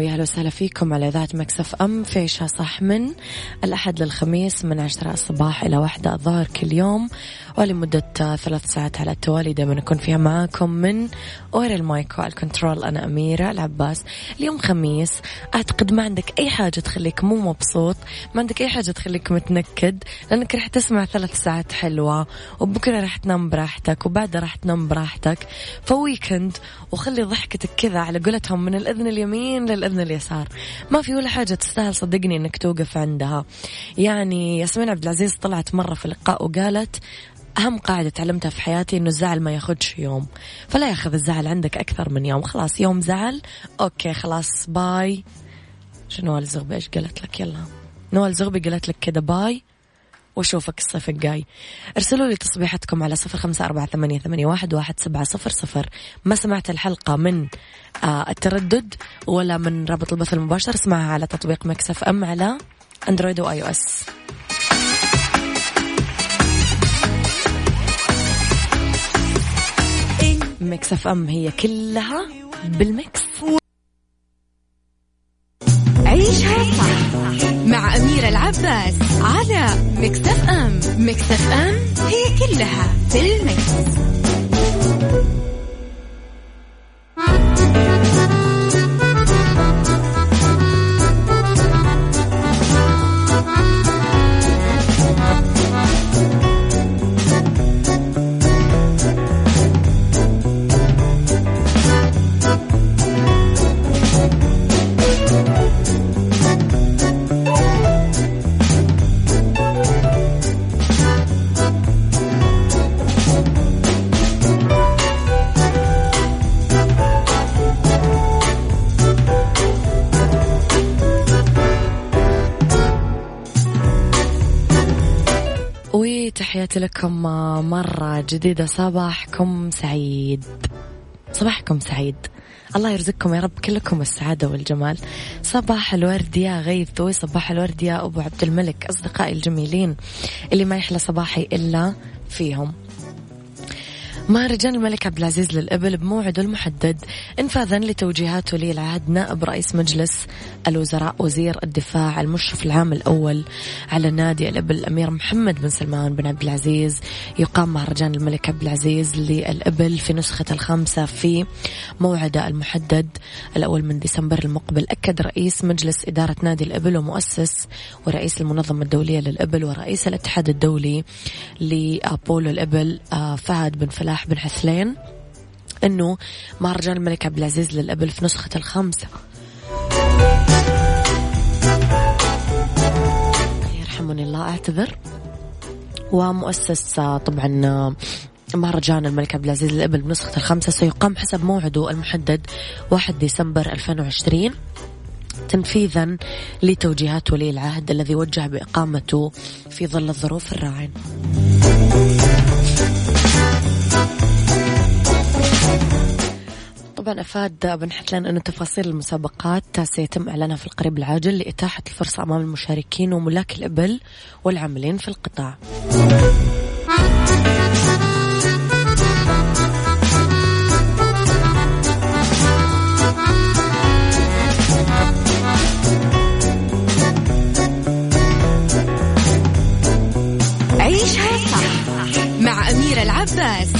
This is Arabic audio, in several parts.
ويا أهلا وسهلا فيكم على إذاعة Mix FM في عيشها صح من الأحد للخميس من عشرة الصباح إلى واحدة الظهر كل يوم. ولمدة ثلاث ساعات على التوالي دائما أكون فيها معاكم من ورا ال mic وال control. أنا أميرة العباس. اليوم خميس. أعتقد ما عندك أي حاجة تخليك مو مبسوط. ما عندك أي حاجة تخليك متنكد. لأنك راح تسمع ثلاث ساعات حلوة. وبكرة راح تنام براحتك. وبعدها راح تنام براحتك. ف weekend وخلي ضحكتك كذا على قولتهم من الأذن اليمين للأذن اليسار. ما في ولا حاجة تستاهل صدقني أنك توقف عندها. يعني ياسمين عبد العزيز طلعت مرة في لقاء وقالت أهم قاعدة تعلمتها في حياتي إنه الزعل ما ياخدش يوم. فلا ياخذ الزعل عندك أكثر من يوم. خلاص يوم زعل. okay خلاص bye. شنو نوال الزغبي؟ إيش قالت لك؟ يلا. نوال الزغبي قالت لك كذا bye. وأشوفك الصيف الجاي. ارسلوا لي تصبيحتكم على صفر خمسة أربعة ثمانية, ثمانية واحد, واحد سبعة صفر صفر. ما سمعت الحلقة من آه التردد ولا من رابط البث المباشر؟ اسمعها على تطبيق Mix FM على Android و iOS. Mix FM هي كلها بال mix. عيشها صح مع أميرة العباس على ميكس اف ام. ميكس اف ام هي كلها في تحياتي لكم مرة جديدة صباحكم سعيد. صباحكم سعيد. الله يرزقكم يا رب كلكم السعادة والجمال. صباح الورد يا غيث وصباح الورد يا أبو عبد الملك أصدقائي الجميلين اللي ما يحلى صباحي إلا فيهم. مهرجان الملك عبد العزيز للإبل بموعده المحدد انفاذا لتوجيهات ولي العهد نائب رئيس مجلس الوزراء وزير الدفاع المشرف العام الأول على نادي الإبل الأمير محمد بن سلمان بن عبد العزيز. يقام مهرجان الملك عبد العزيز للإبل في نسخة الخامسة في موعده المحدد الأول من ديسمبر المقبل. أكد رئيس مجلس إدارة نادي الإبل ومؤسس ورئيس المنظمة الدولية للإبل ورئيس الاتحاد الدولي لبولو الإبل آه، فهد بن فلاح صلاح بن حسلين انه مهرجان الملك عبد العزيز للابل في نسخة الخامسة. يرحمني الله أعتذر. ومؤسس طبعا مهرجان الملك عبد العزيز للابل بنسخة الخامسة سيقام حسب موعده المحدد 1 ديسمبر 2020 تنفيذا لتوجيهات ولي العهد الذي وجه بإقامته في ظل الظروف الراعن طبعا أفاد بن حتلان أن تفاصيل المسابقات سيتم إعلانها في القريب العاجل لإتاحة الفرصة أمام المشاركين وملاك الإبل والعاملين في القطاع. عيشها صح مع أميرة العباس.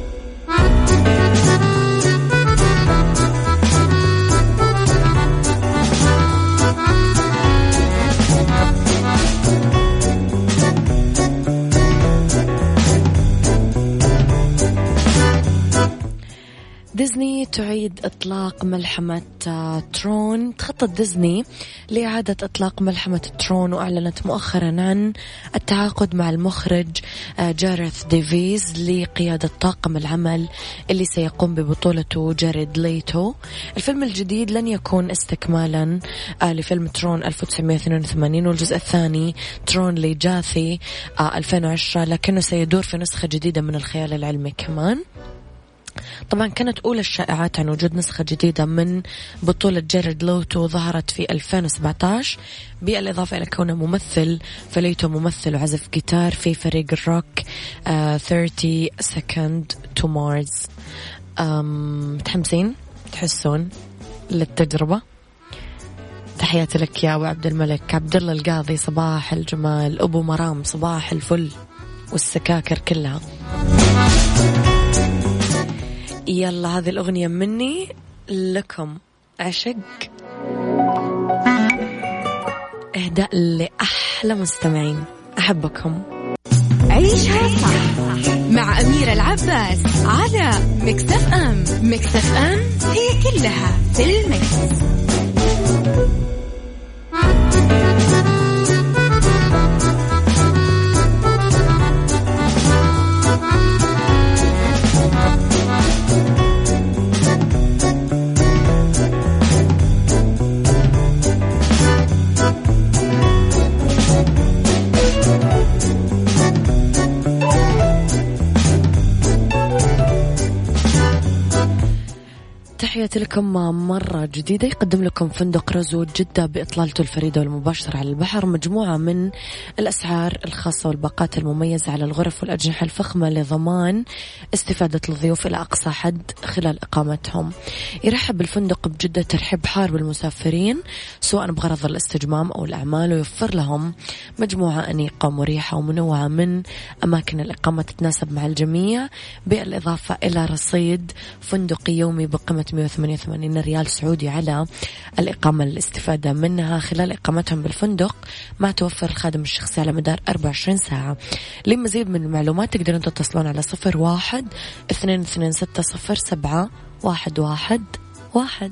ال mix. عيد إطلاق ملحمة آه، ترون تخطط ديزني لإعادة إطلاق ملحمة ترون وأعلنت مؤخرا عن التعاقد مع المخرج آه، جارث ديفيز لقيادة طاقم العمل اللي سيقوم ببطولته جاريد ليتو الفيلم الجديد لن يكون استكمالا آه، لفيلم ترون 1982 والجزء الثاني Tron Legacy 2010 لكنه سيدور في نسخة جديدة من الخيال العلمي كمان طبعا كانت أولى الشائعات عن وجود نسخة جديدة من بطولة جاريد ليتو ظهرت في 2017 بالإضافة إلى كونه ممثل فليتو ممثل وعازف جيتار في فريق الروك آه، 30 Seconds to Mars ام، متحمسين؟ تحسون للتجربة؟ تحياتي لك يا أبو عبد الملك. عبد الله القاضي صباح الجمال. أبو مرام صباح الفل. والسكاكر كلها. يلا هذه الأغنية مني لكم. عشق إهداء لأحلى مستمعين. أحبكم. عيشها صح مع أميرة العباس على مكتف أم. مكتف أم هي كلها في المكس. تحياتي لكم مرة جديدة. يقدم لكم فندق رزود جدة بإطلالته الفريدة والمباشرة على البحر مجموعة من الأسعار الخاصة والباقات المميزة على الغرف والأجنحة الفخمة لضمان استفادة الضيوف إلى أقصى حد خلال إقامتهم. يرحب الفندق بجدة ترحيب حار بالمسافرين سواء بغرض الاستجمام أو الأعمال ويوفر لهم مجموعة أنيقة مريحة ومنوعة من أماكن الإقامة تتناسب مع الجميع. بالإضافة إلى رصيد فندقي يومي بقيمة 188 ريال سعودي على الإقامة الاستفادة منها. خلال إقامتهم بالفندق مع توفر الخادم الشخصي على مدار 24 ساعة. لمزيد من المعلومات تقدرون تتصلون على صفر واحد اثنين اثنين ستة صفر سبعة واحد واحد واحد.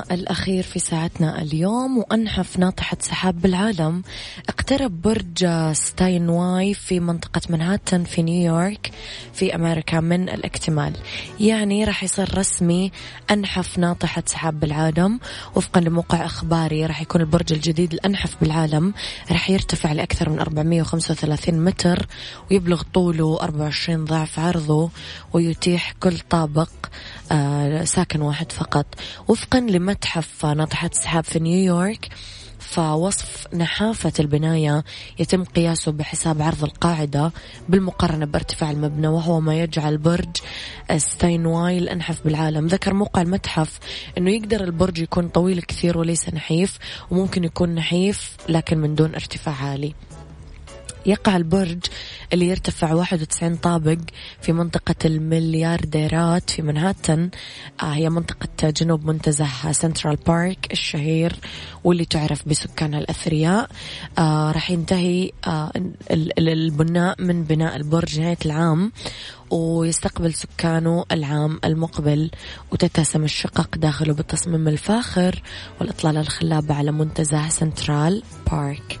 الأخير في ساعتنا اليوم وأنحف ناطحة سحاب بالعالم. اقترب برج ستاينواي في منطقة منهاتن في نيويورك في أمريكا من الاكتمال. يعني راح يصير رسمي أنحف ناطحة سحاب بالعالم. وفقا لموقع إخباري راح يكون البرج الجديد الأنحف بالعالم. راح يرتفع لأكثر من 435 متر ويبلغ طوله 24 ضعف عرضه ويتيح كل طابق ساكن واحد فقط. وفقا لمتحف ناطحة السحاب في نيويورك فوصف نحافة البناية يتم قياسه بحساب عرض القاعدة بالمقارنة بارتفاع المبنى وهو ما يجعل برج ستاينواي الأنحف بالعالم. ذكر موقع المتحف أنه يقدر البرج يكون طويل كثير وليس نحيف وممكن يكون نحيف لكن من دون ارتفاع عالي. يقع البرج اللي يرتفع 91 طابق في منطقة المليارديرات في منهاتن. آه هي منطقة جنوب منتزه سنترال بارك الشهير واللي تعرف بسكانها الأثرياء. آه راح ينتهي آه البناء من بناء البرج نهاية العام ويستقبل سكانه العام المقبل وتتسم الشقق داخله بالتصميم الفاخر والإطلالة الخلابة على منتزه سنترال بارك.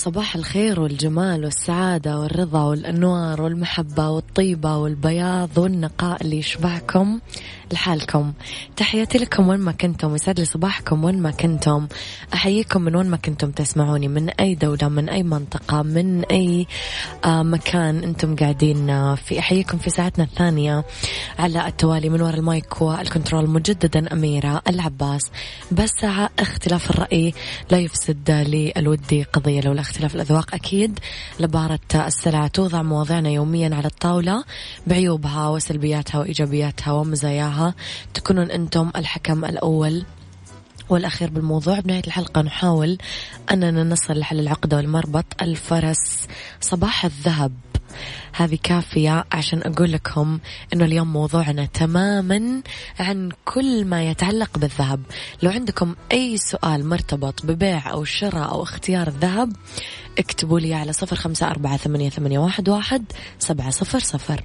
صباح الخير والجمال والسعادة والرضا والأنوار والمحبة والطيبة والبياض والنقاء اللي يشبعكم. لحالكم. تحياتي لكم وين ما كنتم يسعد لي صباحكم وين ما كنتم. أحييكم من وين ما كنتم تسمعوني من أي دولة من أي منطقة من أي آه مكان أنتم قاعدين آه، في. أحييكم في ساعتنا الثانية على التوالي من وراء ال mic وال control مجددا أميرة العباس. بس ساعة اختلاف الرأي لا يفسد للود قضية لولا اختلاف الأذواق أكيد. لبارت السلع توضع مواضيعنا يوميا على الطاولة بعيوبها وسلبياتها وإيجابياتها ومزاياها. تكونون أنتم الحكم الأول والأخير بالموضوع. بنهاية الحلقة نحاول أننا نصل لحل العقدة والمربط. الفرس صباح الذهب. هذه كافية عشان أقول لكم أنه اليوم موضوعنا تماما عن كل ما يتعلق بالذهب. لو عندكم أي سؤال مرتبط ببيع أو شراء أو اختيار الذهب اكتبوا لي على صفر خمسة أربعة ثمانية, واحد سبعة صفر صفر.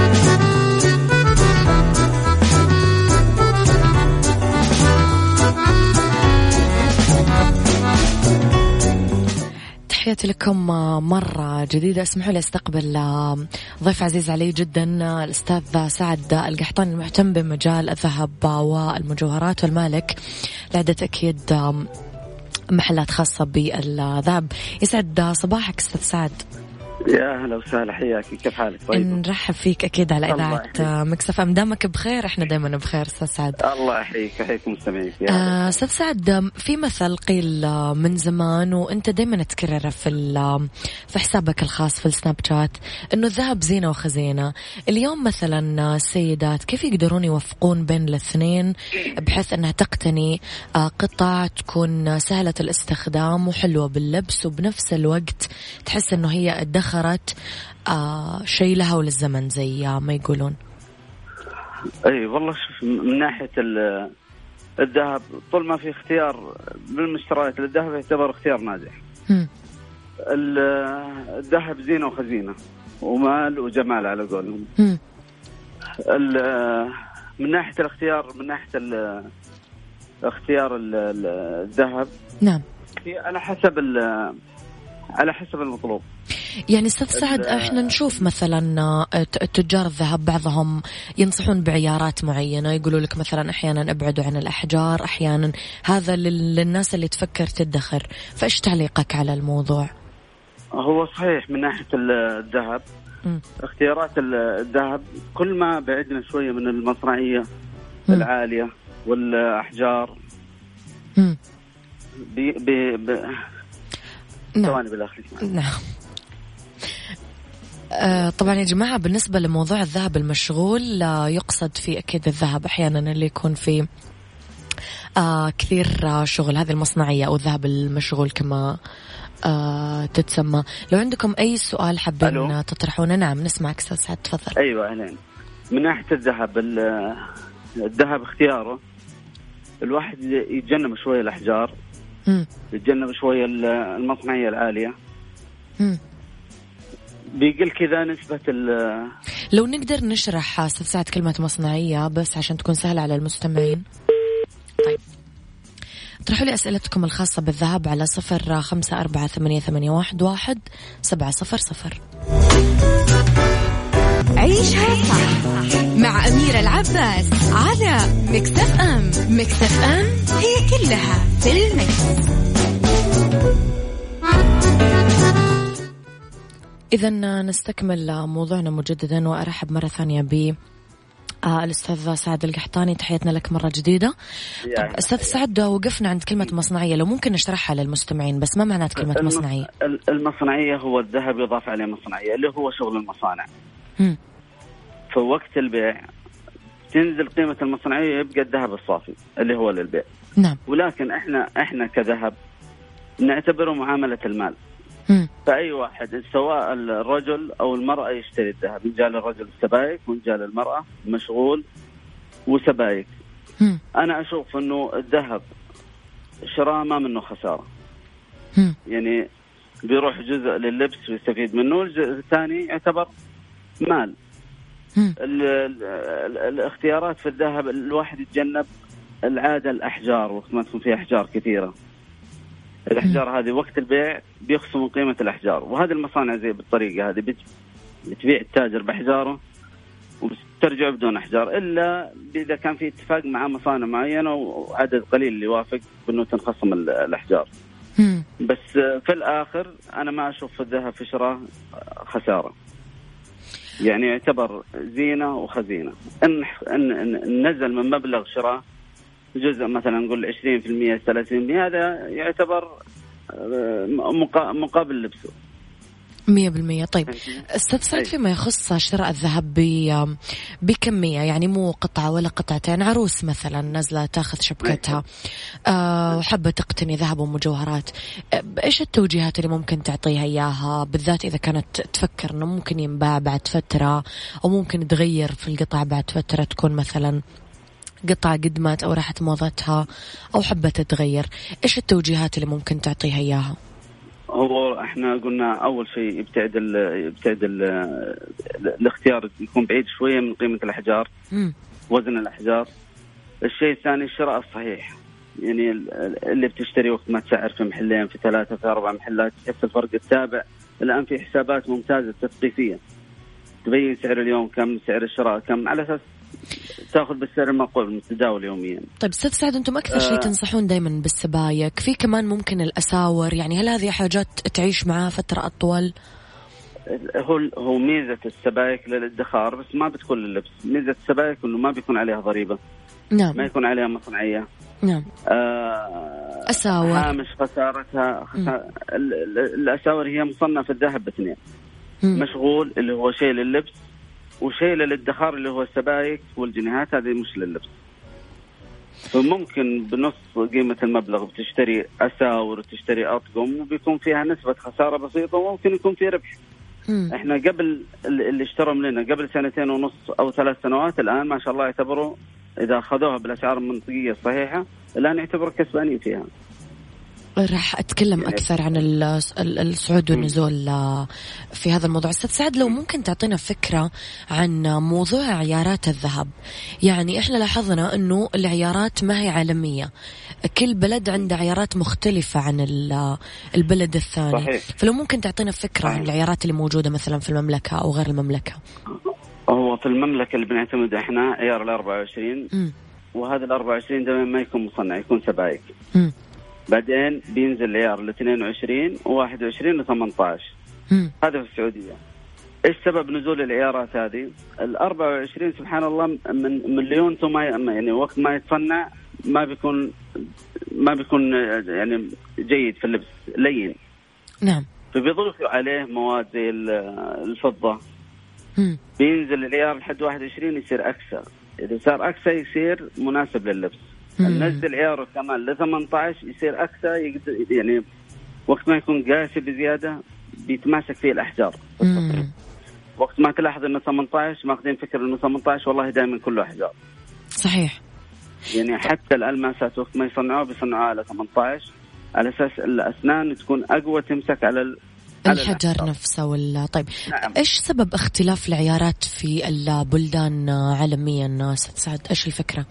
تحياتي لكم مرة جديدة. اسمحوا لي أستقبل ضيف عزيز علي جدا الأستاذ سعد القحطاني المهتم بمجال الذهب والمجوهرات والمالك. لعدة أكيد محلات خاصة بالذهب. يسعد صباحك أستاذ سعد. يا أهلا وسهلا حياك كيف حالك؟ طيب. نرحب فيك أكيد على يحييك. مكسف أم. دامك بخير؟ إحنا دايما بخير أستاذ سعد. الله يحييك يحييك مستمعيك يا آه، أستاذ سعد في مثل قيل آه، من زمان وأنت دائما تكرره في في حسابك الخاص في السناب شات إنه الذهب زينة وخزينة. اليوم مثلا آه، السيدات كيف يقدرون يوفقون بين الاثنين بحيث أنها تقتني آه، قطع تكون آه، سهلة الاستخدام وحلوة باللبس وبنفس الوقت تحس إنه هي ادخرت آه، شيء لها وللزمن زي ما يقولون. أي والله شوف من ناحية ال- الذهب طول ما في اختيار بالمشتريات للذهب يعتبر اختيار ناجح. الذهب زينة وخزينة ومال وجمال على قولهم. من ناحية الاختيار من ناحية ال- اختيار ال- ال- الذهب نعم. على حسب على حسب المطلوب. يعني أستاذ سعد إحنا نشوف مثلا آه، تجار الذهب بعضهم ينصحون بعيارات معينة يقولوا لك مثلا أحيانا أبعدوا عن الأحجار أحيانا هذا لل- للناس اللي تفكر تدخر. فإيش تعليقك على الموضوع؟ هو صحيح من ناحية ال- الذهب. اختيارات ال- الذهب كل ما بعدنا شوية من المصنعية. العالية والأحجار. بي بي نعم. ثواني بالأخير. نعم. طبعا يا جماعة بالنسبة لموضوع الذهب المشغول آه، يقصد فيه أكيد الذهب أحيانا اللي يكون فيه آه كثير آه شغل هذه المصنعية أو الذهب المشغول كما آه تتسمى لو عندكم أي سؤال حابين. آه، تطرحونه نعم نسمعك سعد تفضل أيوه اهلين من ناحية الذهب ال- الذهب اختياره الواحد يتجنب شوية الأحجار مم. يتجنب شوية ال- المصنعية العالية مم. بيقل كذا نسبة ال- لو نقدر نشرح أستاذ سعد كلمة مصنعية بس عشان تكون سهلة على المستمعين. طيب. اطرحوا لي أسئلتكم الخاصة بالذهب على صفر خمسة أربعة ثمانية, ثمانية واحد, واحد سبعة صفر صفر. عيشها صح مع أميرة العباس على مكتف أم. مكتف أم هي كلها في المكس. إذا نستكمل موضوعنا مجددا وأرحب مرة ثانية ب آه الأستاذ سعد القحطاني. تحياتنا لك مرة جديدة. طب أستاذ سعد وقفنا عند كلمة مصنعية. لو ممكن نشرحها للمستمعين بس ما معنات المص- مصنعية. ال- المصنعية هو الذهب يضاف عليه مصنعية اللي هو شغل المصانع. في وقت البيع تنزل قيمة المصنعية يبقى الذهب الصافي اللي هو للبيع. نعم. ولكن إحنا إحنا كذهب نعتبره معاملة المال. فأي واحد سواء الرجل أو المرأة يشتري الذهب ان جاء للرجل السبائك وان جاء للمراه مشغول وسبائك مم. أنا أشوف إنه الذهب شراء ما منه خسارة مم. يعني بيروح جزء لللبس ويستفيد منه والجزء الثاني يعتبر مال مم. ال ال ال الاختيارات في الذهب الواحد يتجنب العادة الأحجار وقت ما تكون في أحجار كثيرة الأحجار هذه وقت البيع بيخصم من قيمة الأحجار. وهذه المصانع زي بالطريقة هذه بت- بتبيع التاجر بأحجاره وبترجع بدون أحجار. إلا إذا كان في اتفاق مع مصانع معينة وعدد قليل اللي يوافق بأنه تنخصم ال- الأحجار. بس في الآخر أنا ما أشوف الذهب في شراء خسارة. يعني يعتبر زينة وخزينة. إن إن نزل من مبلغ شراء جزء مثلا نقول 20% 30% هذا يعتبر آه، مقا- مقابل لبسه. مية بالمية. طيب أستاذ سعد أي. فيما يخص شراء الذهب ب- بكمية يعني مو قطعة ولا قطعتين عروس مثلا نازلة تاخذ شبكتها آه وحابة تقتني ذهب ومجوهرات آه، إيش التوجيهات اللي ممكن تعطيها إياها؟ بالذات إذا كانت تفكر إنه ممكن ينباع بعد فترة أو ممكن تغير في القطع بعد فترة تكون مثلا قطعة قدمت أو راحت موضتها أو حبت تتغير. إيش التوجيهات اللي ممكن تعطيها إياها؟ هو إحنا قلنا أول شيء يبتعد ال يبتعد ال الاختيار يكون بعيد شوية من قيمة الأحجار مم. وزن الأحجار. الشيء الثاني الشراء الصحيح. يعني ال- اللي بتشتري وقت ما تسعر في محلين في ثلاثة في أربع محلات تحس الفرق التابع. الآن في حسابات ممتازة تثقيفية تبين سعر اليوم كم سعر الشراء كم على أساس تاخذ بالسعر المعقول المتداول يوميا. طيب أستاذ سعد أنتم أكثر شيء آه. تنصحون دائما بالسبايك في كمان ممكن الأساور؟ يعني هل هذه حاجات تعيش معاه فترة أطول؟ هو هو ميزة السبائك للادخار بس ما بتكون لللبس. ميزة السبائك إنه ما بيكون عليها ضريبة. ما نعم يكون عليها مصنعية. نعم. آه أساور. هامش خسارتها. خسارة ال- الأساور هي مصنفة الذهب باثنين. مشغول اللي هو شيء لللبس. وشيء للادخار اللي هو السبائك والجنيهات هذه مش لللبس فممكن بنص قيمة المبلغ بتشتري أساور وتشتري أطقم وبيكون فيها نسبة خسارة بسيطة وممكن يكون في ربح. مم. إحنا قبل اللي اللي اشتروا مننا قبل سنتين ونص أو ثلاث سنوات الآن ما شاء الله يعتبروا إذا أخذوها بالأسعار المنطقية الصحيحة الآن يعتبروا كسبانين فيها. راح أتكلم يعني- أكثر عن ال- ال- الصعود والنزول آه، في هذا الموضوع. أستاذ سعد لو ممكن تعطينا فكرة عن موضوع عيارات الذهب؟ يعني إحنا لاحظنا إنه العيارات ما هي عالمية. كل بلد عنده عيارات مختلفة عن ال- البلد الثاني. صحيح. فلو ممكن تعطينا فكرة عن صحيح. العيارات اللي موجودة مثلا في المملكة أو غير المملكة. هو في المملكة اللي بنعتمد إحنا عيار ال 24 مم. وهذا ال 24 دائما ما يكون مصنع يكون سبائك. مم. بعدين بينزل عيار ال 22 و21 و 18 مم. هذا في السعودية. إيش سبب نزول العيارات هذه؟ ال 24 سبحان الله من مليون ثم يعني وقت ما يتصنع ما بيكون ما بيكون يعني جيد في اللبس لين نعم فبيضيفوا عليه مواد زي ال- الفضة مم. بينزل العيار لحد 21 يصير أكثر إذا صار أكثر يصير مناسب لللبس. ننزل عياره كمان ل 18 يصير أكثر يقدر يعني وقت ما يكون قاسي بزيادة بيتماسك فيه الأحجار. وقت ما تلاحظ إنه 18 ماخذين فكرة إنه 18 والله دائما كله أحجار صحيح يعني حتى الالماسات وقت ما يصنعوها بيصنعوها على 18 على أساس الأسنان تكون أقوى تمسك على ال... على الحجر. نفسه ولا طيب نعم. إيش سبب اختلاف العيارات في البلدان عالميا ست سعد إيش الفكرة؟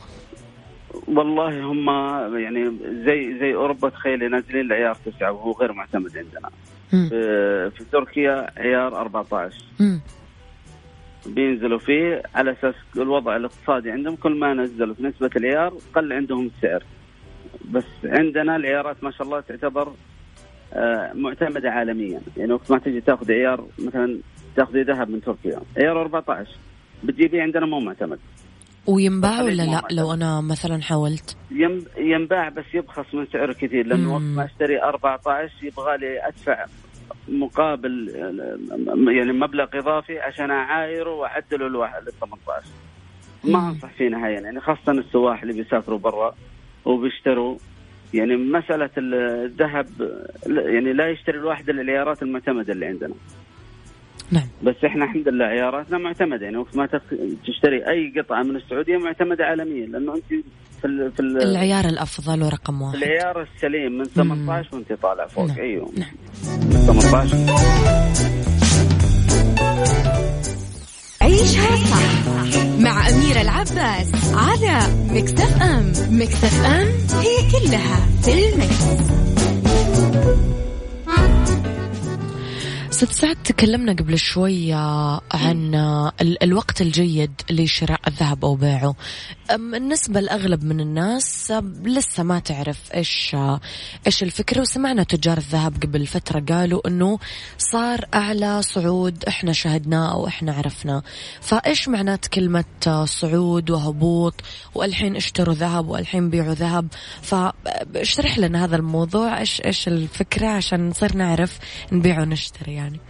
والله هم يعني زي زي أوروبا تخيلي نازلين العيار تسعة وهو غير معتمد عندنا. مم. في, تركيا عيار 14 مم. بينزلوا فيه على أساس الوضع الاقتصادي عندهم كل ما نزلوا في نسبة العيار قل عندهم السعر. بس عندنا العيارات ما شاء الله تعتبر آه، معتمدة عالميا. يعني وقت ما تجي تاخذ عيار مثلا تاخذي ذهب من تركيا عيار 14 بتجيبيه عندنا مو معتمد. وينباع ولا لا. لو أنا مثلا حاولت؟ ينباع بس يبخس من سعره كثير لأنه. وقت ما أشتري 14 يبغى لي أدفع مقابل يعني مبلغ إضافي عشان أعايره وأعدله الواحد لل 18 ما. أنصح فيه نهائيا يعني خاصة السواح اللي بيسافروا برا وبيشتروا يعني مسألة الذهب يعني لا يشتري الواحد إلا العيارات المعتمدة اللي عندنا نعم. بس إحنا الحمد لله عياراتنا معتمدة. يعني وقت ما تشتري أي قطعة من السعودية معتمدة عالميا لأنه أنت في ال في ال العيار الأفضل ورقم واحد. العيار السليم من 18 وأنت طالع فوق. نعم. أيوه. نعم. من 18 عيشها صح مع أميرة العباس على مكتف أم. مكتف أم هي كلها في المكس. ست سعد تكلمنا قبل شوي عن ال- الوقت الجيد لشراء الذهب أو بيعه. النسبة الأغلب من الناس لسه ما تعرف إيش إيش الفكرة. وسمعنا تجار الذهب قبل فترة قالوا إنه صار أعلى صعود إحنا شهدناه أو إحنا عرفناه. فإيش معنات كلمة صعود وهبوط؟ والحين اشتروا ذهب والحين بيعوا ذهب. فاشرح لنا هذا الموضوع إيش إيش الفكرة عشان نصير نعرف نبيع ونشتري يعني.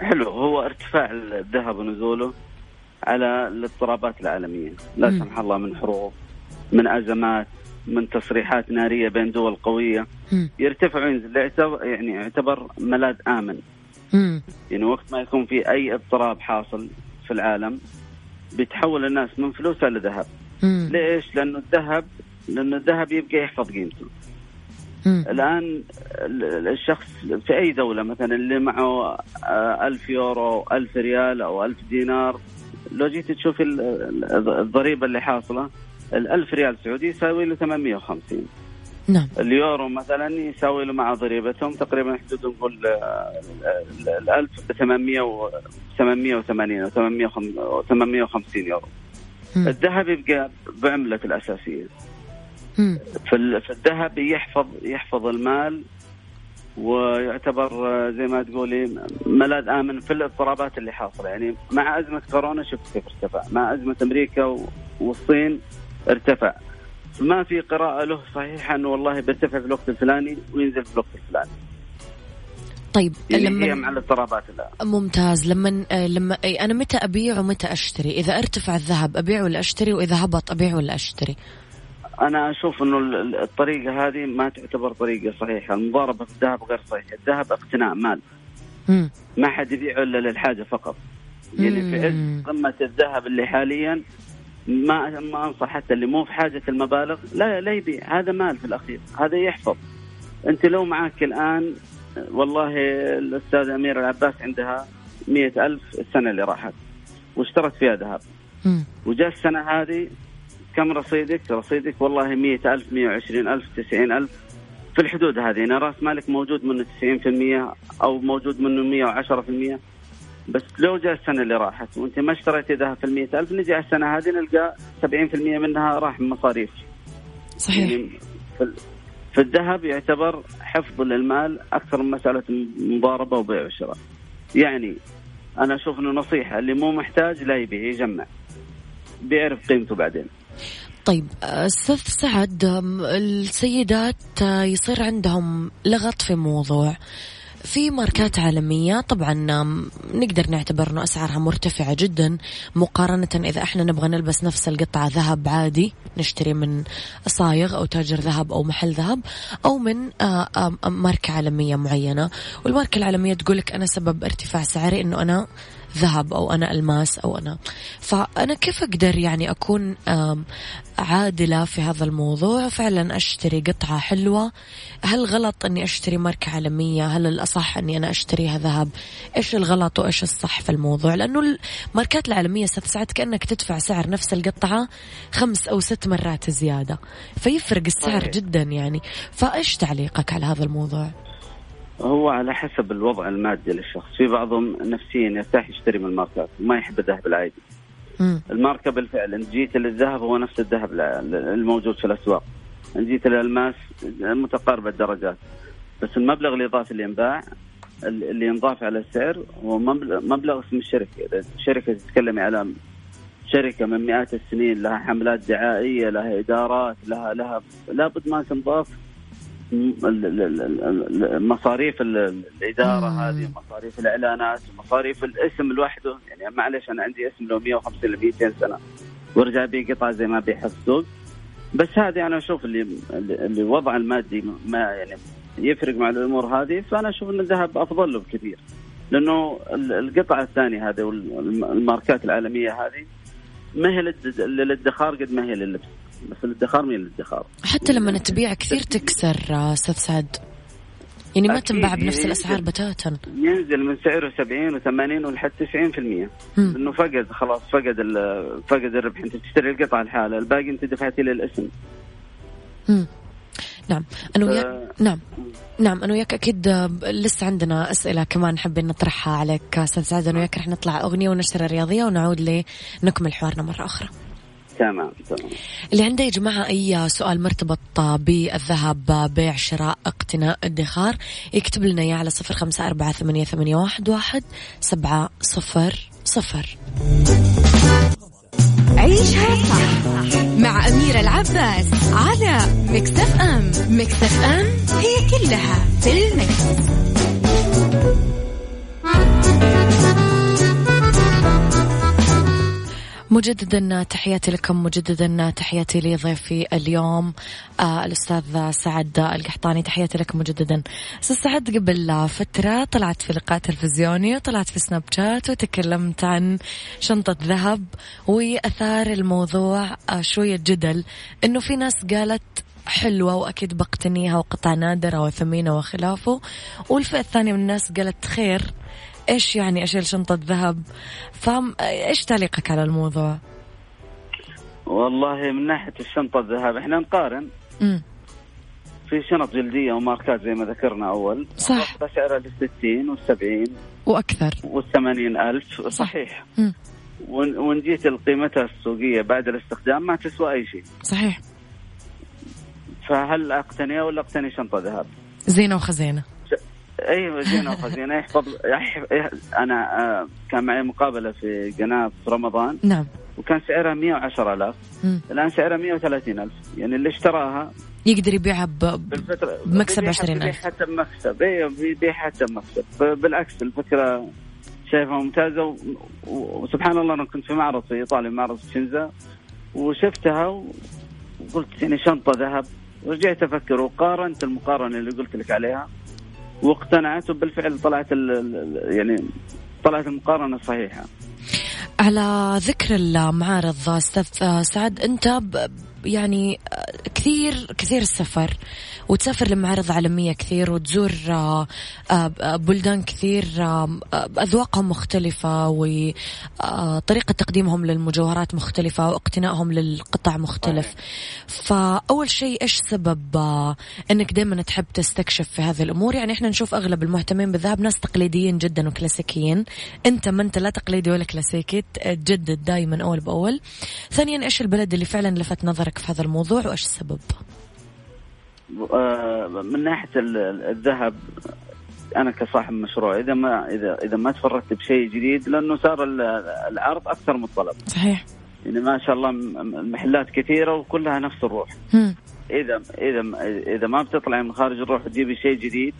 حلو هو ارتفاع الذهب ونزوله على الاضطرابات العالمية لا. سمح الله من حروب من أزمات من تصريحات نارية بين دول قوية مم. يرتفع وينزل يعني يعتبر ملاذ آمن مم. يعني وقت ما يكون في أي اضطراب حاصل في العالم بيتحول الناس من فلوسها لذهب. ليش؟ لأنه الذهب لأنه الذهب يبقى يحفظ قيمته مم. الآن ال- الشخص في أي دولة مثلا اللي معه آه، ألف يورو ألف ريال أو ألف دينار لو جيت تشوف ال- ال- الضريبة اللي حاصلة الألف ريال سعودي يساوي له 850 نعم اليورو مثلا يساوي له مع ضريبتهم تقريبا حدود نقول آه، ال- ال- الألف ب 800 و 880 أو 850 يورو مم. الذهب يبقى بعملته الأساسية مم. في ال- في الذهب يحفظ يحفظ المال ويعتبر آه، زي ما تقولي ملاذ آمن في الاضطرابات اللي حاصلة. يعني مع أزمة كورونا شفت كيف ارتفع. مع أزمة أمريكا والصين ارتفع. ما في قراءة له صحيحة انه والله بيرتفع في الوقت الفلاني وينزل في الوقت الفلاني. طيب يعني هي لما مع الاضطرابات لا ممتاز. لما آه، لما أنا متى أبيع ومتى أشتري؟ إذا ارتفع الذهب أبيع ولا أشتري؟ وإذا هبط أبيع ولا أشتري؟ أنا أشوف إنه ال- ال- الطريقة هذه ما تعتبر طريقة صحيحة. المضاربة في الذهب غير صحيحة. الذهب اقتناء مال. مم. ما حد يبيعه إلا للحاجة فقط. يعني في. عز قمة الذهب اللي حاليا ما ما أنصح حتى اللي مو في حاجة المبالغ لا لا يبيع. هذا مال في الأخير. هذا يحفظ. أنت لو معك الآن والله الاستاذه اميره العباس عندها مئة ألف السنة اللي راحت واشترت فيها ذهب. وجاء السنة هذه كم رصيدك؟ رصيدك والله مئة ألف مئة وعشرين ألف تسعين ألف. في الحدود هذه يعني رأس مالك موجود منه 90% أو موجود منه 110% بس لو جاء السنة اللي راحت وأنت ما اشتريتي ذهب في ال ألف نجي على السنة هذه نلقى 70% منها راح من مصاريف صحيح. يعني في, ال- في الذهب يعتبر حفظ للمال أكثر من مسألة مضاربة وبيع وشراء. يعني أنا أشوف إنه نصيحة اللي مو محتاج لا يبيع يجمع. بيعرف قيمته بعدين. طيب آه، أستاذ سعد السيدات آه، يصير عندهم لغط في موضوع. في ماركات عالمية طبعا نقدر نعتبر إنه أسعارها مرتفعة جدا مقارنة إذا إحنا نبغى نلبس نفس القطعة ذهب عادي نشتري من صايغ أو تاجر ذهب أو محل ذهب أو من آه، ماركة عالمية معينة. والماركة العالمية تقولك أنا سبب ارتفاع سعري إنه أنا ذهب أو أنا ألماس أو أنا. فأنا كيف أقدر يعني أكون عادلة في هذا الموضوع؟ فعلا أشتري قطعة حلوة. هل غلط أني أشتري ماركة عالمية؟ هل الأصح أني أنا أشتريها ذهب؟ إيش الغلط وإيش الصح في الموضوع؟ لأنه الماركات العالمية ساعات كأنك تدفع سعر نفس القطعة خمس أو ست مرات زيادة. فيفرق السعر. جدا يعني. فإيش تعليقك على هذا الموضوع؟ هو على حسب الوضع المادي للشخص. في بعضهم نفسيا يرتاح يشتري من الماركات وما يحب الذهب العادي. الماركة بالفعل إن جيت للذهب هو نفس الذهب الموجود في الأسواق. إن جيت للألماس متقاربة الدرجات. بس المبلغ الإضافي اللي ينباع اللي ينضاف على السعر هو مبلغ اسم الشركة، الشركة تتكلمي على شركة من مئات السنين لها حملات دعائية لها إدارات لها لها لابد ما تنضاف مصاريف الإدارة هذه مصاريف الإعلانات مصاريف الاسم لوحده. يعني معلش أنا عندي اسم له 150 ل 200 سنة. وارجع ابيع قطعه زي ما ابيعها في السوق بس هذه أنا أشوف اللي اللي الوضع المادي ما يعني يفرق مع الأمور هذه. فأنا أشوف إن الذهب أفضل له بكثير. لأنه القطعة الثانية هذه والماركات العالمية هذه ما هي للادخار قد ما هي لللبس. بس الادخار من الادخار. حتى لما تبيع كثير تكسر أستاذ سعد. يعني ما تنباع بنفس الأسعار بتاتا. ينزل من سعره 70 و80 ولحد 90% انه فقد خلاص فقد فقد الربح. أنت تشتري القطعة الحالة الباقي أنت دفعتي للاسم امم نعم. أنا وياك ف... نعم. نعم أنا وياك أكيد لسه عندنا أسئلة كمان حابين نطرحها عليك أستاذ سعد. أنا وياك رح نطلع أغنية ونشره رياضية ونعود لنكمل حوارنا مرة أخرى. تمام تمام. اللي عنده يا جماعة أي سؤال مرتبط بالذهب بيع شراء اقتناء ادخار يكتب لنا إياه على صفر خمسة أربعة ثمانية, ثمانية واحد, واحد سبعة صفر صفر. عيشها صح مع أميرة العباس على مكتف أم. مكتف أم هي كلها في المكس. مجددا تحياتي لكم مجددا تحياتي لضيفي اليوم آه الأستاذ سعد القحطاني. تحياتي لكم مجددا. أستاذ سعد قبل فترة طلعت في لقاء تلفزيوني وطلعت في سناب شات وتكلمت عن شنطة ذهب وآثار الموضوع آه شوية جدل إنه في ناس قالت حلوة وأكيد بقتنيها وقطع نادرة وثمينة وخلافه والفئة الثانية من الناس قالت خير. إيش يعني أشيل شنطة ذهب؟ فهم إيش تعليقك على الموضوع؟ والله من ناحية الشنطة الذهب إحنا نقارن. امم في شنط جلدية وماركات زي ما ذكرنا أول. صح. سعرها للستين والسبعين وأكثر. والثمانين ألف. صحيح. مم. وإن جيت لقيمتها السوقية بعد الاستخدام ما تسوى أي شيء. صحيح. فهل أقتنيها ولا أقتني شنطة ذهب؟ زينة وخزينة. أيوه زينه وخزينه يحفظ أنا آه، كان معي مقابلة في قناة في رمضان. نعم. وكان سعرها 110000 الآن سعرها 130000 يعني اللي اشتراها يقدر يبيعها بمكسب 20000 حتى بمكسب. أيوه بيبيع حتى بمكسب بالعكس الفكرة شايفها ممتازة. وسبحان الله أنا كنت في معرض في إيطاليا معرض شنزا وشفتها وقلت يعني شنطة ذهب. رجعت أفكر وقارنت المقارنة اللي قلت لك عليها. واقتنعت وبالفعل طلعت يعني طلعت المقارنة الصحيحه على ذكر المعارض أستاذ سعد أنت يعني كثير كثير السفر وتسافر لمعارض عالمية كثير وتزور آه، آه، بلدان كثير آه، أذواقهم مختلفة وطريقة تقديمهم للمجوهرات مختلفة واقتنائهم للقطع مختلف. فأول شيء إيش سبب أنك دائما تحب تستكشف في هذه الأمور؟ يعني إحنا نشوف أغلب المهتمين بالذهب ناس تقليديين جدا وكلاسيكيين. أنت ما أنت لا تقليدي ولا كلاسيكي تجدد دائما أول بأول. ثانيا إيش البلد اللي فعلا لفت نظرك في هذا الموضوع وإيش السبب؟ آه، من ناحية الذهب أنا كصاحب مشروع إذا ما اذا إذا ما تفردت بشيء جديد لأنه صار العرض أكثر من الطلب صحيح يعني ما شاء الله المحلات كثيرة وكلها نفس الروح م. اذا إذا إذا ما بتطلعي من خارج الروح وتجيبي شيء جديد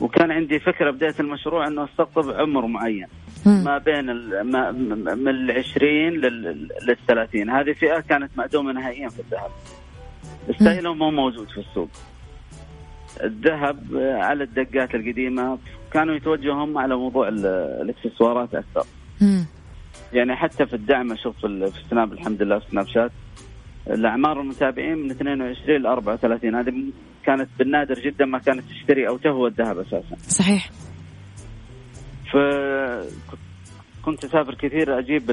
وكان عندي فكرة بداية المشروع إنه أستقطب عمر معين. ما بين من ال 20 لل 30 هذه فئة كانت معدومه نهائيا في الذهب. ستايله مو موجود في السوق. الذهب على الدقات القديمة كانوا يتوجهوا هم على موضوع ال- الاكسسوارات أكثر. يعني حتى في الدعم أشوف في ال- في السناب الحمد لله في سناب شات. الأعمار المتابعين من 22 ل 34 هذه كانت بالنادر جدا ما كانت تشتري أو تهوى الذهب أساسا. صحيح. ف كنت أسافر كثير أجيب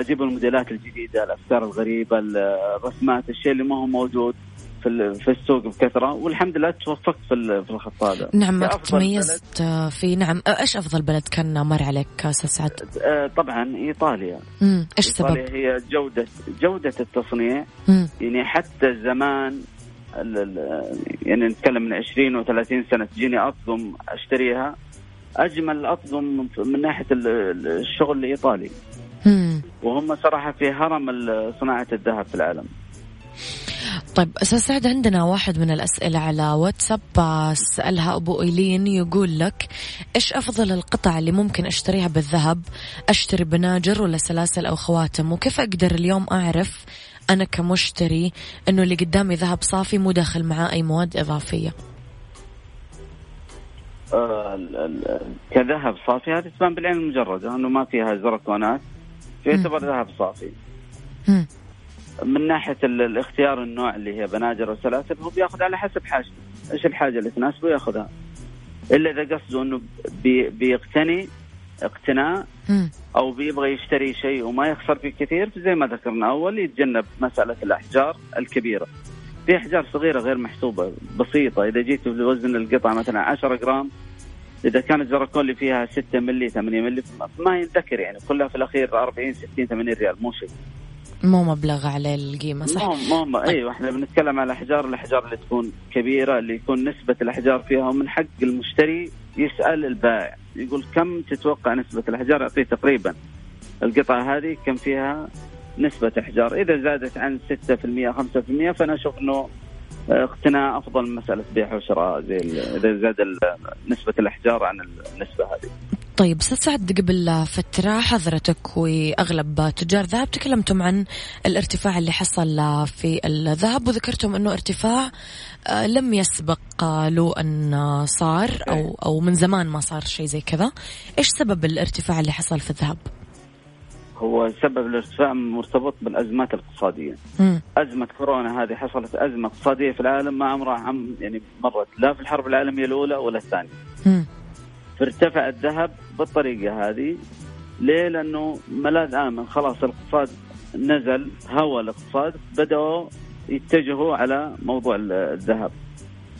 أجيب الموديلات الجديدة الأفكار الغريبة الرسمات الشيء اللي ما هو موجود في في السوق بكثرة والحمد لله توفقت في في الخط هذا نعم تميزت آه، في نعم آه، إيش أفضل بلد كان مر عليك أستاذ سعد؟ آه، طبعا إيطاليا مم. إيش السبب؟ ايطاليا هي جوده جودة التصنيع مم. يعني حتى زمان يعني نتكلم من 20 و30 سنة تجيني اطقم أشتريها أجمل اطقم من ناحية ال- ال- الشغل الإيطالي. وهم صراحة في هرم صناعة الذهب في العالم طيب أستاذ سعد عندنا واحد من الأسئلة على واتساب سألها أبو إيلين يقول لك إيش أفضل القطع اللي ممكن أشتريها بالذهب؟ أشتري بناجر ولا سلاسل أو خواتم؟ وكيف أقدر اليوم أعرف أنا كمشتري إنه اللي قدامي ذهب صافي مو داخل معاه أي مواد إضافية؟ آه، كذهب صافي. هذه تبان بالعين المجردة إنه ما فيها زركونات فيعتبر ذهب صافي. مم. من ناحية ال- الاختيار النوع اللي هي بناجر وسلاسل هو بياخذ على حسب حاجته إيش الحاجة اللي تناسبه؟ ياخذها. إلا إذا قصده إنه بي بيقتني اقتناء مم. أو بيبغى يشتري شيء وما يخسر فيه كثير زي ما ذكرنا أول يتجنب مسألة الأحجار الكبيرة. في أحجار صغيرة غير محسوبة بسيطة. إذا جيت بوزن القطعة مثلا 10 جرام إذا كانت اللي فيها 6 ملي 8 ملي ما ينذكر يعني. كلها في الأخير 40 60 80 ريال مو شيء. مو مبلغ عليه القيمة صح؟ مو مو أيوه إحنا بنتكلم على الأحجار الأحجار اللي تكون كبيرة اللي يكون نسبة الأحجار فيها ومن حق المشتري يسأل البائع. يقول كم تتوقع نسبة الأحجار؟ يعطيه تقريبا. القطعة هذه كم فيها؟ نسبة إحجار. إذا زادت عن 6% 5% فأنا أشوف إنه اقتناء أفضل من مسألة بيع وشراء زي إذا زاد ال- نسبة الإحجار عن النسبة هذه. طيب أستاذ سعد قبل فترة حضرتك وأغلب تجار ذهب تكلمتم عن الارتفاع اللي حصل في الذهب وذكرتم إنه ارتفاع آه، لم يسبق آه، له أن آه، صار أو أو من زمان ما صار شيء زي كذا، إيش سبب الارتفاع اللي حصل في الذهب؟ هو سبب الارتفاع مرتبط بالأزمات الاقتصادية مم. أزمة كورونا هذه حصلت أزمة اقتصادية في العالم ما عمرها عم يعني مرت لا في الحرب العالمية الأولى ولا الثانية مم. فارتفع الذهب بالطريقة هذه ليه؟ لأنه ملاذ آمن خلاص الاقتصاد نزل هوى الاقتصاد بدأوا يتجهوا على موضوع ال- الذهب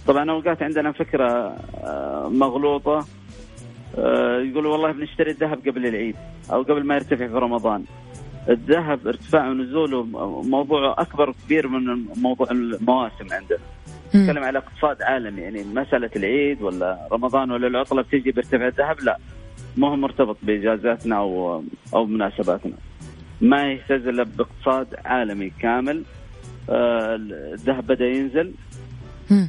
طبعا أوقات عندنا فكرة آه، آه، يقولوا والله بنشتري الذهب قبل العيد أو قبل ما يرتفع في رمضان. الذهب ارتفاع ونزوله موضوع أكبر كبير من موضوع المواسم عندنا. نتكلم على اقتصاد عالمي يعني مسألة العيد ولا رمضان ولا العطلة بتجي بيرتفع الذهب؟ لا. ما هو مرتبط بإجازاتنا أو أو مناسباتنا. ما يهتز إلا باقتصاد عالمي كامل. آه، الذهب بدأ ينزل.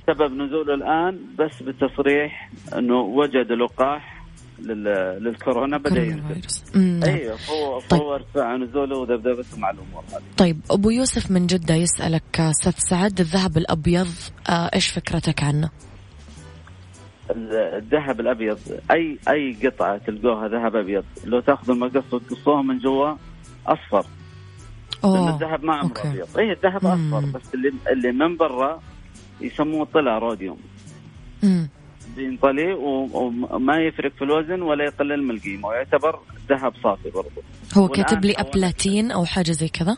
سبب نزوله الآن بس بالتصريح إنه وجد لقاح للكورونا بدأ ينزل. أيوه هو طيب. هو ارتفاع نزوله وذبذبته مع الأمور هذه طيب أبو يوسف من جدة يسألك آه، أستاذ سعد الذهب الأبيض آه، إيش فكرتك عنه؟ الذهب الأبيض أي أي قطعة تلقوها ذهب أبيض لو تاخذوا المقص وتقصوها من جوا أصفر لأن أوه الذهب ما عمره. أبيض اي الذهب مم. أصفر بس اللي اللي من برا يسموه طلع روديوم مم. بينطلي و- وما يفرق في الوزن ولا يقلل من القيمة ويعتبر ذهب صافي برضه هو كاتب لي أبلاتين أو حاجة زي كذا؟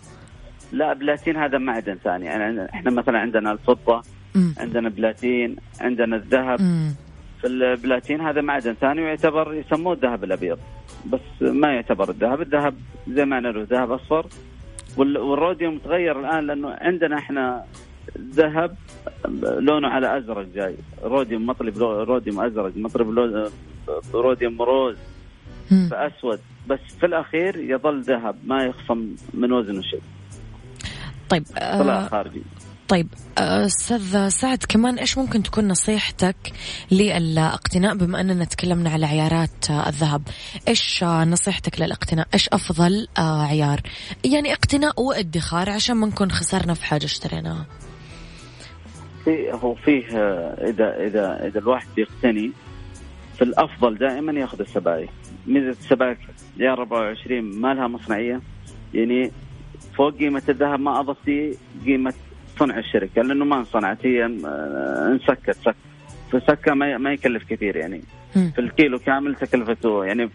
لا بلاتين هذا معدن ثاني يعني إحنا مثلا عندنا الفضة مم. عندنا بلاتين عندنا الذهب مم. في البلاتين هذا معدن ثاني ويعتبر يسموه الذهب الأبيض بس ما يعتبر الذهب الذهب زي ما نعرف ذهب أصفر وال- والروديوم تغير الآن لأنه عندنا إحنا ذهب لونه على أزرق جاي. روديوم مطلب روديوم أزرق مطلب روديوم روز. فأسود. بس في الأخير يظل ذهب ما يخصم من وزنه شيء طيب طلع آه خارجي. طيب آه، أستاذ سعد كمان إيش ممكن تكون نصيحتك للاقتناء؟ بما أننا تكلمنا على عيارات آه، الذهب إيش نصيحتك للاقتناء؟ إيش أفضل عيار؟ يعني اقتناء وادخار عشان ما نكون خسرنا في حاجة اشتريناها. في هو فيه آه، إذا إذا إذا الواحد بيقتني في الأفضل دائما يأخذ السبائك ميزة السبائك يا 24 ما لها مصنعية يعني فوق قيمة الذهب ما أضفتي قيمة صنع الشركة لأنه ما انصنعت هي آه، انسكت سك فسكة ما ما يكلف كثير يعني. في الكيلو كامل تكلفته يعني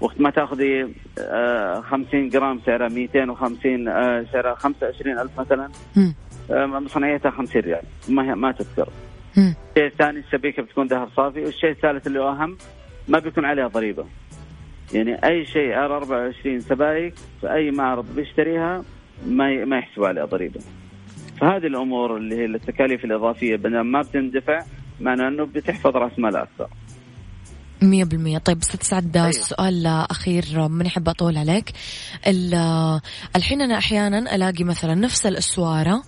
وقت ما تأخذي آه، 50 جرام سعرها 250 آه، سعرها 25 ألف مثلا مم. آه، مصنعيتها 50 ريال. ما هي ما تذكر. مم. الشيء الثاني السبيكه بتكون ذهب صافي والشيء الثالث اللي هو أهم ما بيكون عليها ضريبة. يعني أي شيء عيار 24 سبايك في اي معرض بيشتريها ما ي- ما يحسبوا عليها ضريبة. فهذه الأمور اللي هي التكاليف الإضافية بدل ما بتندفع معناه إنه بتحفظ رأس مال أكثر. مية بالمية. طيب أستاذ سعد أيوة. سؤال أخير من أحب أطول عليك. ال- الحين أنا أحيانا ألاقي مثلا نفس الأسوارة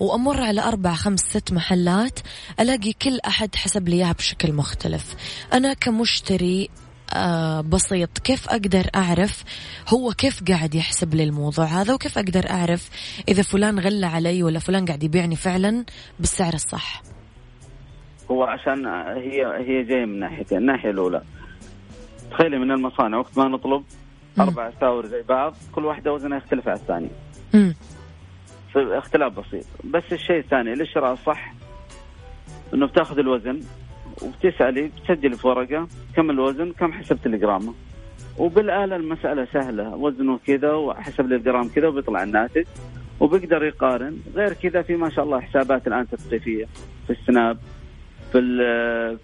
وأمر على أربع خمس ست محلات ألاقي كل أحد حسب لي إياها بشكل مختلف. أنا كمشتري آه بسيط. كيف أقدر أعرف هو كيف قاعد يحسب لي الموضوع هذا؟ وكيف أقدر أعرف إذا فلان غلى علي ولا فلان قاعد يبيعني فعلا بالسعر الصح؟ هو عشان هي هي جاية من ناحيتين، الناحية الأولى. تخيلي من المصانع وقت ما نطلب. أربع اساور زي بعض كل واحدة وزنها يختلف عن الثانية. اختلاف بسيط. بس الشيء الثاني الشراء الصح إنه بتاخذ الوزن وبتسألي بتسجلي في ورقة كم الوزن كم حسبت الجرام. وبالآلة المسألة سهلة وزنه كذا وحسب الجرام كذا وبيطلع الناتج. وبيقدر يقارن. غير كذا في ما شاء الله حسابات الآن تثقيفية. في السناب في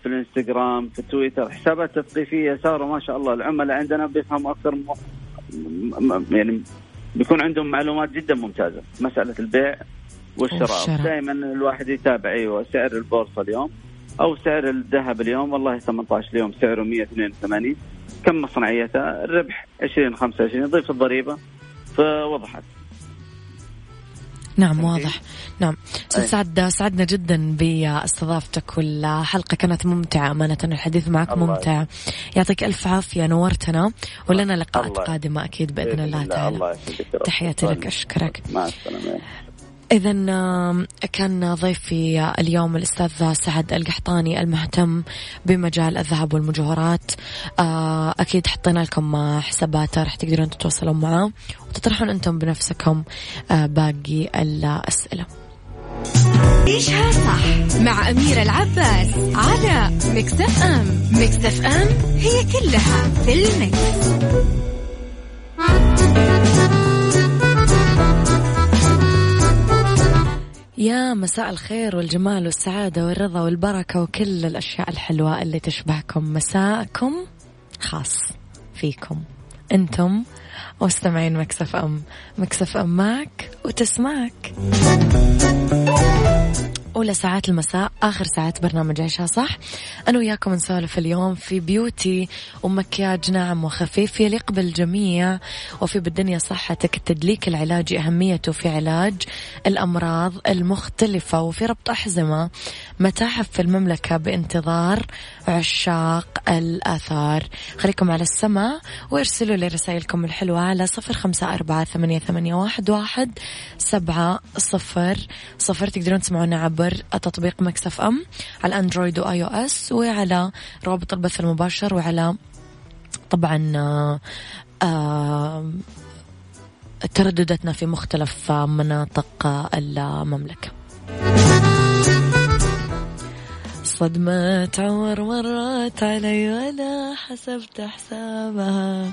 في الإنستغرام في التويتر حسابات تثقيفية صاروا ما شاء الله العملاء عندنا بيفهموا أكثر. يعني بيكون عندهم معلومات جدا ممتازة. مسألة البيع والشراء. دائما الواحد يتابع أيوه سعر البورصة اليوم أو سعر الذهب اليوم. والله 18 اليوم سعره 182 كم مصنعيته؟ الربح 20 25 ضيف الضريبة فوضحت. نعم فهمتي؟ واضح. نعم. أي. سعد سعدنا جدا باستضافتك والحلقة كانت ممتعة أمانة الحديث معك ممتع. يعطيك ألف عافية نورتنا ولنا لقاءات الله. قادمة أكيد بإذن الله تعالى. الله رب. تحياتي لك أشكرك. مع السلامة. إذا كان ضيفي اليوم الأستاذ سعد القحطاني المهتم بمجال الذهب والمجوهرات. آه، أكيد حطينا لكم حساباته راح تقدرون تتواصلون معاه وتطرحون أنتم بنفسكم آه، باقي الأسئلة. عيشها صح مع أميرة العباس على مكتف أم. مكتف أم هي كلها في ال mix. يا مساء الخير والجمال والسعادة والرضا والبركة وكل الأشياء الحلوة اللي تشبهكم. مساءكم خاص فيكم. أنتم مستمعين Mix FM. Mix FM معك وتسمعك أولى ساعات المساء آخر ساعات برنامج عيشها صح؟ أنا وياكم نسولف اليوم في بيوتي ومكياج ناعم وخفيف يليق بالجميع وفي بالدنيا صحتك التدليك العلاجي أهميته في علاج الأمراض المختلفة وفي ربط أحزمة متاحف في المملكة بانتظار عشاق الآثار. خليكم على السماء وارسلوا لي رسائلكم الحلوة على صفر خمسة أربعة ثمانية, واحد سبعة صفر صفر. تقدرون تسمعونا عبر تطبيق Mix FM على أندرويد و iOS وعلى روابط البث المباشر وعلى طبعا آه، آه، تردداتنا في مختلف مناطق المملكة. صدمة عمر مرت علي ولا حسبت حسابها.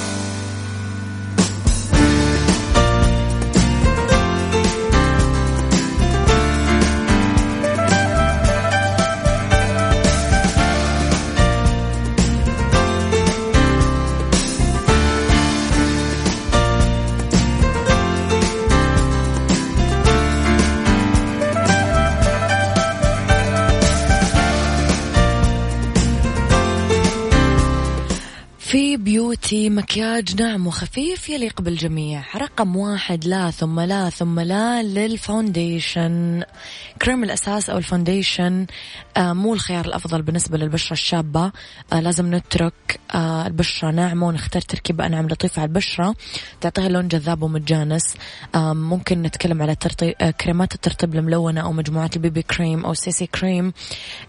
حبيباتي مكياج ناعم وخفيف يليق بالجميع رقم واحد لا ثم لا ثم لا لل foundation كريم الأساس أو ال foundation آه مو الخيار الأفضل بالنسبة للبشرة الشابة. آه لازم نترك آه البشرة ناعمة ونختار تركيبة أنعم لطيفة على البشرة. تعطيها لون جذاب ومتجانس. ممكن نتكلم على ترطيب آه كريمات الترطيب الملونة أو مجموعات ال BB cream أو CC cream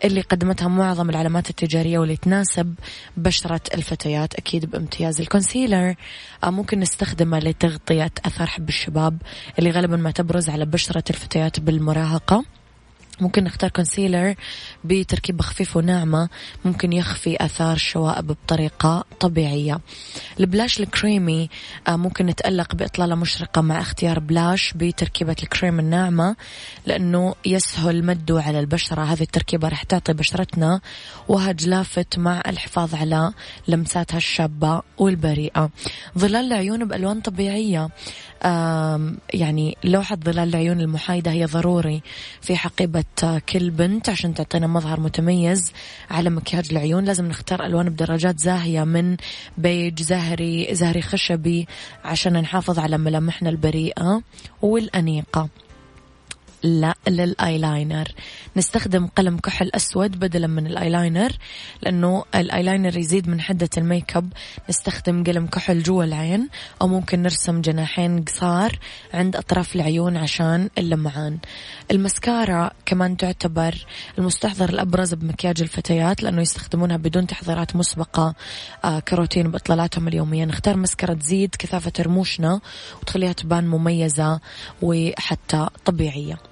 اللي قدمتها معظم العلامات التجارية واللي تناسب بشرة الفتيات. أكيد بامتياز ال concealer. آه، ممكن نستخدمه لتغطية أثار حب الشباب اللي غالبا ما تبرز على بشرة الفتيات بالمراهقة. ممكن نختار concealer بتركيبة خفيفة وناعمة ممكن يخفي آثار الشوائب بطريقة طبيعية. ال blush الكريمي آه، ممكن نتألق بإطلالة مشرقة مع اختيار blush بتركيبة الكريم الناعمة لأنه يسهل مده على البشرة. هذه التركيبة رح تعطي بشرتنا وهج لافت مع الحفاظ على لمساتها الشابة والبريئة. ظلال العيون بألوان طبيعية. يعني لوحة ظلال العيون المحايدة هي ضروري في حقيبة كل بنت عشان تعطينا مظهر متميز على مكياج العيون. لازم نختار ألوان بدرجات زاهية من بيج زهري زهري خشبي عشان نحافظ على ملامحنا البريئة والأنيقة. لا للايلاينر نستخدم قلم كحل أسود بدلا من الايلاينر لأنه الايلاينر يزيد من حدة الميك أب. نستخدم قلم كحل جوا العين أو ممكن نرسم جناحين قصار عند أطراف العيون عشان اللمعان. المسكارا كمان تعتبر المستحضر الأبرز بمكياج الفتيات لأنه يستخدمونها بدون تحضيرات مسبقة آه كروتين بإطلالاتهم اليومية. نختار مسكارا تزيد كثافة رموشنا وتخليها تبان مميزة وحتى طبيعية.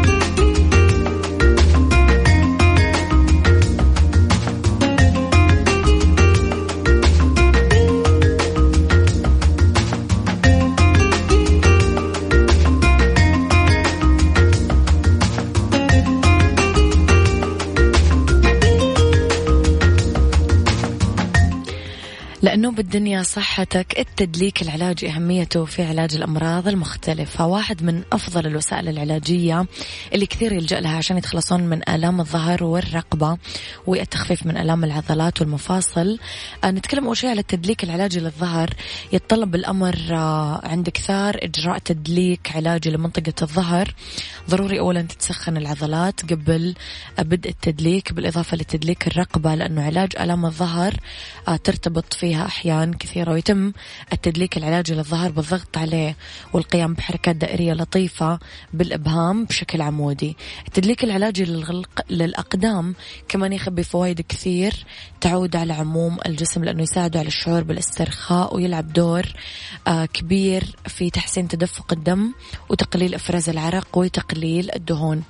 لا لأنه بالدنيا صحتك التدليك العلاجي أهميته في علاج الأمراض المختلفة. واحد من أفضل الوسائل العلاجية اللي كثير يلجأ لها عشان يتخلصون من آلام الظهر والرقبة والتخفيف من آلام العضلات والمفاصل. آه، نتكلم أول شيء على التدليك العلاجي للظهر. يتطلب الأمر آه، عند كثار إجراء تدليك علاجي لمنطقة الظهر. ضروري أولا تتسخن العضلات قبل بدء التدليك بالإضافة لتدليك الرقبة لأنه علاج آلام الظهر آه، ترتبط فيها أحيان كثيرة ويتم التدليك العلاجي للظهر بالضغط عليه والقيام بحركات دائرية لطيفة بالإبهام بشكل عمودي. التدليك العلاجي للغلق للأقدام كمان يخبي فوائد كثير تعود على عموم الجسم لأنه يساعده على الشعور بالاسترخاء ويلعب دور آه، كبير في تحسين تدفق الدم وتقليل إفراز العرق وتقليل الدهون.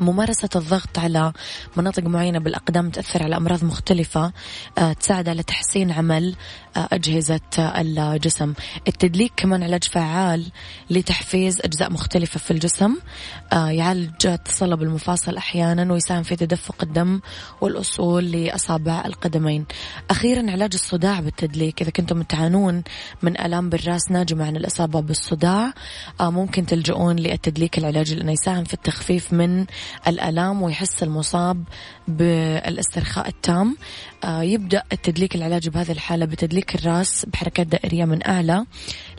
ممارسة الضغط على مناطق معينة بالأقدام تأثر على أمراض مختلفة آه، تساعد على تحسين عمل أجهزة الجسم. التدليك كمان علاج فعال لتحفيز أجزاء مختلفة في الجسم. آه، يعالج تصلب المفاصل أحيانا ويساهم في تدفق الدم والأصول لأصابع القدمين. أخيرا علاج الصداع بالتدليك. إذا كنتم تعانون من ألام بالرأس ناجمة عن الإصابة بالصداع ممكن تلجؤون للتدليك العلاجي لأنه يساهم في التخفيف من الألام ويحس المصاب بالأسترخاء التام. آه، يبدأ التدليك العلاجي بهذه الحالة بتدليك الرأس بحركات دائرية من أعلى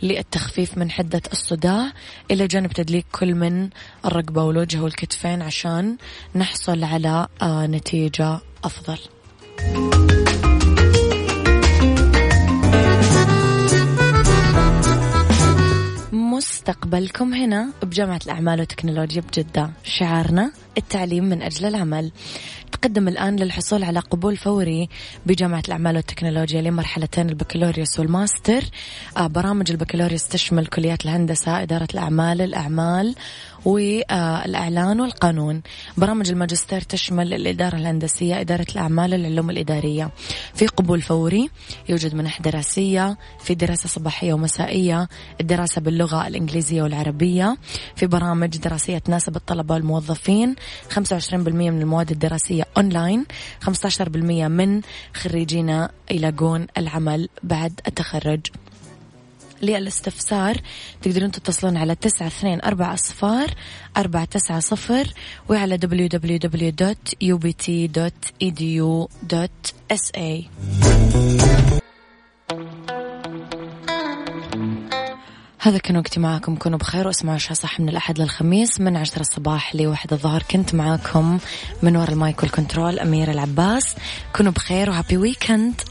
للتخفيف من حدة الصداع إلى جانب تدليك كل من الرقبة والوجه والكتفين عشان نحصل على آه، نتيجة أفضل. مستقبلكم هنا بجامعة الأعمال والتكنولوجيا بجدة شعارنا التعليم من أجل العمل تقدم الآن للحصول على قبول فوري بجامعة الأعمال والتكنولوجيا لمرحلتين البكالوريوس والماستر. آه، برامج البكالوريوس تشمل كليات الهندسة إدارة الأعمال الأعمال والإعلان والقانون. برامج الماجستير تشمل الإدارة الهندسية إدارة الأعمال العلوم الإدارية. في قبول فوري يوجد منح دراسية في دراسة صباحية ومسائية الدراسة باللغة الإنجليزية والعربية في برامج دراسية تناسب الطلبة والموظفين. 25% من المواد الدراسية أونلاين 15% من خريجينا يلاقون العمل بعد التخرج. للاستفسار تقدرون تتصلون على تسعة اثنين أربعة أصفار أربعة تسعة صفر وعلى www.ubt.edu.sa هذا كان وقتي معاكم. كونوا بخير واسمعوا عيشها صح من الأحد للخميس من عشرة الصباح لواحد الظهر. كنت معاكم من وراء المايك وال control أميرة العباس. كونوا بخير و happy weekend